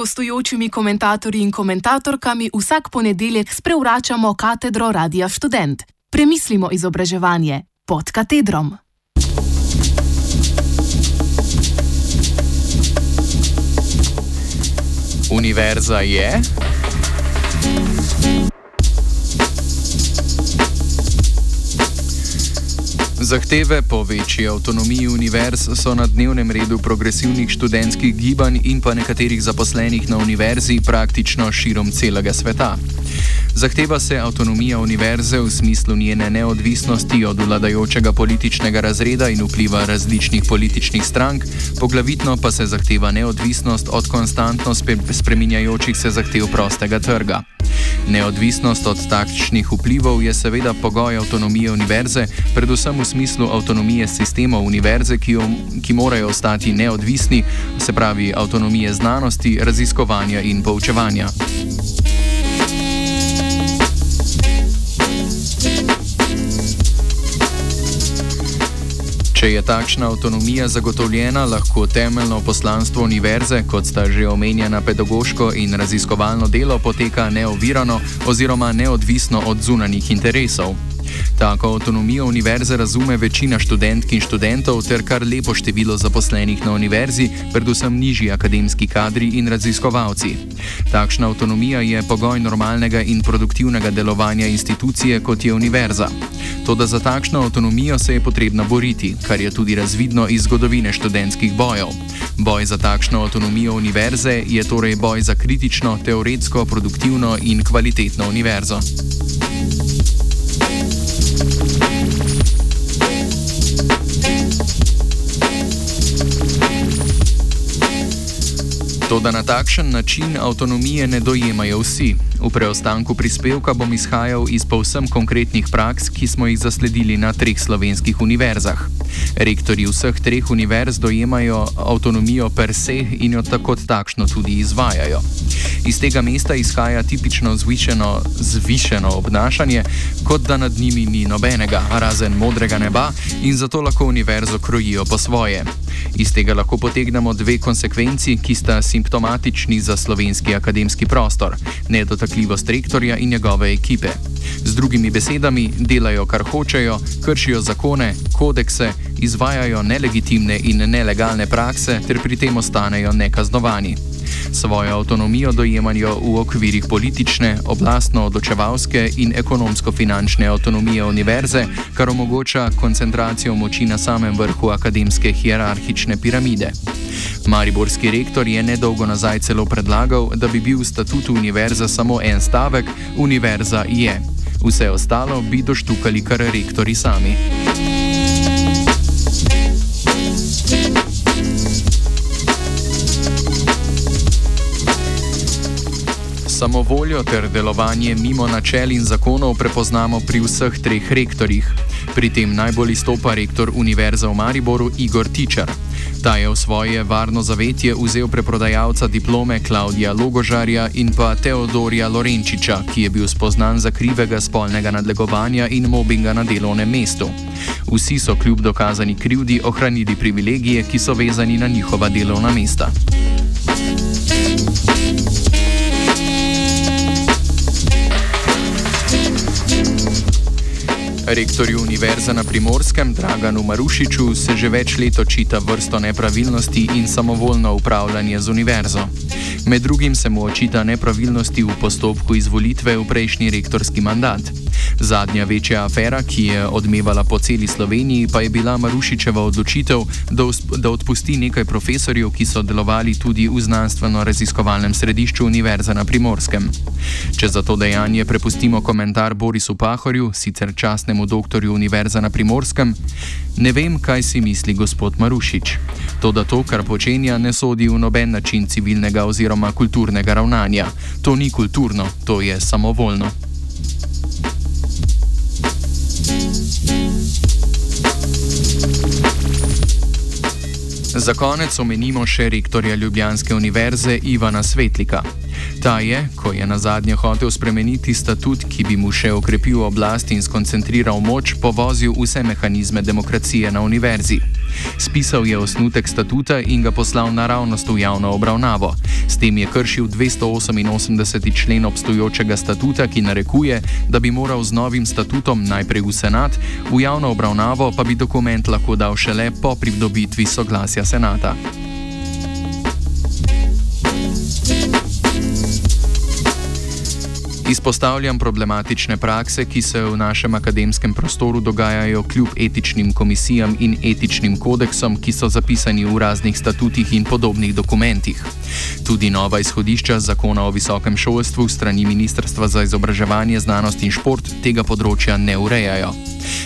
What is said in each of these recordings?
gostujočimi komentatorji in komentatorkami vsak ponedeljek sprevračamo katedro Radia Student. Premislimo izobraževanje pod katedrom. Univerza je. Zahteve po večji avtonomiji univerz so na dnevnem redu progresivnih študentskih gibanj in pa nekaterih zaposlenih na univerzi praktično širom celega sveta. Zahteva se avtonomija univerze v smislu njene neodvisnosti od vladajočega političnega razreda in vpliva različnih političnih strank, poglavitno pa se zahteva neodvisnost od konstantno spreminjajočih se zahtev prostega trga. Neodvisnost od takšnih vplivov je seveda pogoj avtonomije univerze, predvsem v smislu avtonomije sistemov univerze, ki, jo, ki morajo ostati neodvisni, se pravi avtonomije znanosti, raziskovanja in poučevanja. Če je takšna avtonomija zagotovljena, lahko temeljno poslanstvo univerze, kot sta že omenjena pedagoško in raziskovalno delo, poteka neovirano oziroma neodvisno od zunanjih interesov. Tako avtonomijo univerze razume večina študentk in študentov ter kar lepo število zaposlenih na univerzi, predvsem nižji akademski kadri in raziskovalci. Takšna avtonomija je pogoj normalnega in produktivnega delovanja institucije, kot je univerza. Toda za takšno avtonomijo se je potrebno boriti, kar je tudi razvidno iz zgodovine študentskih bojev. Boj za takšno avtonomijo univerze je torej boj za kritično, teoretsko, produktivno in kvalitetno univerzo. Toda na takšen način avtonomije ne dojemajo vsi. V preostanku prispevka bom izhajal iz povsem konkretnih praks, ki smo jih zasledili na treh slovenskih univerzah. Rektori vseh treh univerz dojemajo avtonomijo per se in jo tako takšno tudi izvajajo. Iz tega mesta izhaja tipično zvišeno, zvišeno obnašanje, kot da nad njimi ni nobenega, razen modrega neba, in zato lahko univerzo krojijo po svoje. Iz tega lahko potegnemo dve konsekvenci, ki sta simptomatični za slovenski akademski prostor: nedotakljivost rektorja in njegove ekipe. Z drugimi besedami, delajo kar hočejo, kršijo zakone, kodekse, izvajajo nelegitimne in nelegalne prakse ter pri tem ostanejo nekaznovani. Svojo avtonomijo dojemajo v okvirih politične, oblastno-odločevalske in ekonomsko-finančne avtonomije univerze, kar omogoča koncentracijo moči na samem vrhu akademske hierarhične piramide. Mariborski rektor je nedolgo nazaj celo predlagal, da bi bil v statutu univerze samo en stavek: Univerza je. Vse ostalo bi doštukali kar rektori sami. Samovoljo ter delovanje mimo načel in zakonov prepoznamo pri vseh treh rektorjih. Pri tem najbolj izstopa rektor Univerze v Mariboru Igor Tičar. Ta je v svoje varno zavetje vzel preprodajalca diplome Klaudija Logožarja in pa Teodorja Lorenčiča, ki je bil spoznan za krivega spolnega nadlegovanja in mobinga na delovnem mestu. Vsi so kljub dokazani krivdi ohranili privilegije, ki so vezani na njihova delovna mesta. Rektorju Univerze na Primorskem, Draganu Marušiču, se že več let očita vrsto nepravilnosti in samovoljno upravljanje z univerzo. Med drugim se mu očita nepravilnosti v postopku izvolitve v prejšnji rektorski mandat. Zadnja večja afera, ki je odmevala po celi Sloveniji, pa je bila Marušičeva odločitev, da, da odpusti nekaj profesorjev, ki so delovali tudi v znanstveno-raziskovalnem središču Univerze na Primorskem. Če za to dejanje prepustimo komentar Borisu Pahorju, sicer častnemu doktorju Univerze na Primorskem, ne vem, kaj si misli gospod Marušič. To, da to, kar počenja, ne sodi v noben način civilnega oziroma kulturnega ravnanja. To ni kulturno, to je samovoljno. Za konec omenimo še rektorja Ljubljanske univerze Ivana Svetlika. Ta je, ko je na zadnje hotel spremeniti statut, ki bi mu še okrepil oblast in skoncentriral moč, povozil vse mehanizme demokracije na univerzi. Spisal je osnutek statuta in ga poslal naravnost v javno obravnavo. S tem je kršil 288. člen obstoječega statuta, ki narekuje, da bi moral z novim statutom najprej v senat, v javno obravnavo pa bi dokument lahko dal šele po pridobitvi soglasja senata. Izpostavljam problematične prakse, ki se v našem akademskem prostoru dogajajo kljub etičnim komisijam in etičnim kodeksom, ki so zapisani v raznih statutih in podobnih dokumentih. Tudi nova izhodišča zakona o visokem šolstvu strani Ministrstva za izobraževanje, znanost in šport tega področja ne urejajo.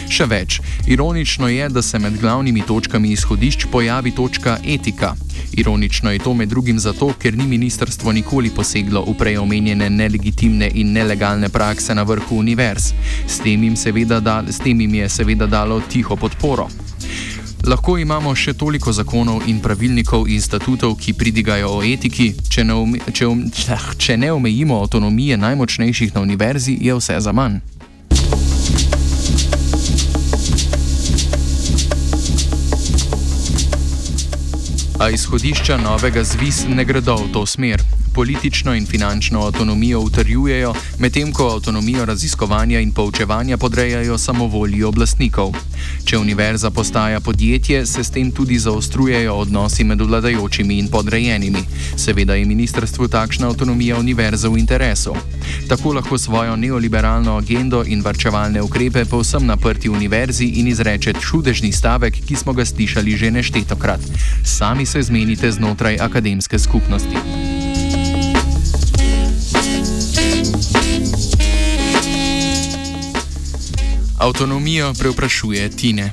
Še več, ironično je, da se med glavnimi točkami izhodišč pojavi točka etika. Ironično je to med drugim zato, ker ni ministrstvo nikoli poseglo v preomenjene nelegitimne in nelegalne prakse na vrhu univerz. S tem jim, da, s tem jim je seveda dalo tiho podporo. Lahko imamo še toliko zakonov in pravilnikov in statutov, ki pridigajo o etiki, če ne, ume, če, um, če ne omejimo avtonomije najmočnejših na univerzi, je vse za manj. A izhodišča novega zvis ne gredo v to smer politično in finančno avtonomijo utrjujejo, medtem ko avtonomijo raziskovanja in poučevanja podrejajo samovolji oblastnikov. Če univerza postaja podjetje, se s tem tudi zaostrujejo odnosi med vladajočimi in podrejenimi. Seveda je ministrstvu takšna avtonomija univerze v interesu. Tako lahko svojo neoliberalno agendo in varčevalne ukrepe povsem naprti univerzi in izreče čudežni stavek, ki smo ga slišali že neštetokrat. Sami se zmenite znotraj akademske skupnosti. Avtonomijo preoprašuje Tine.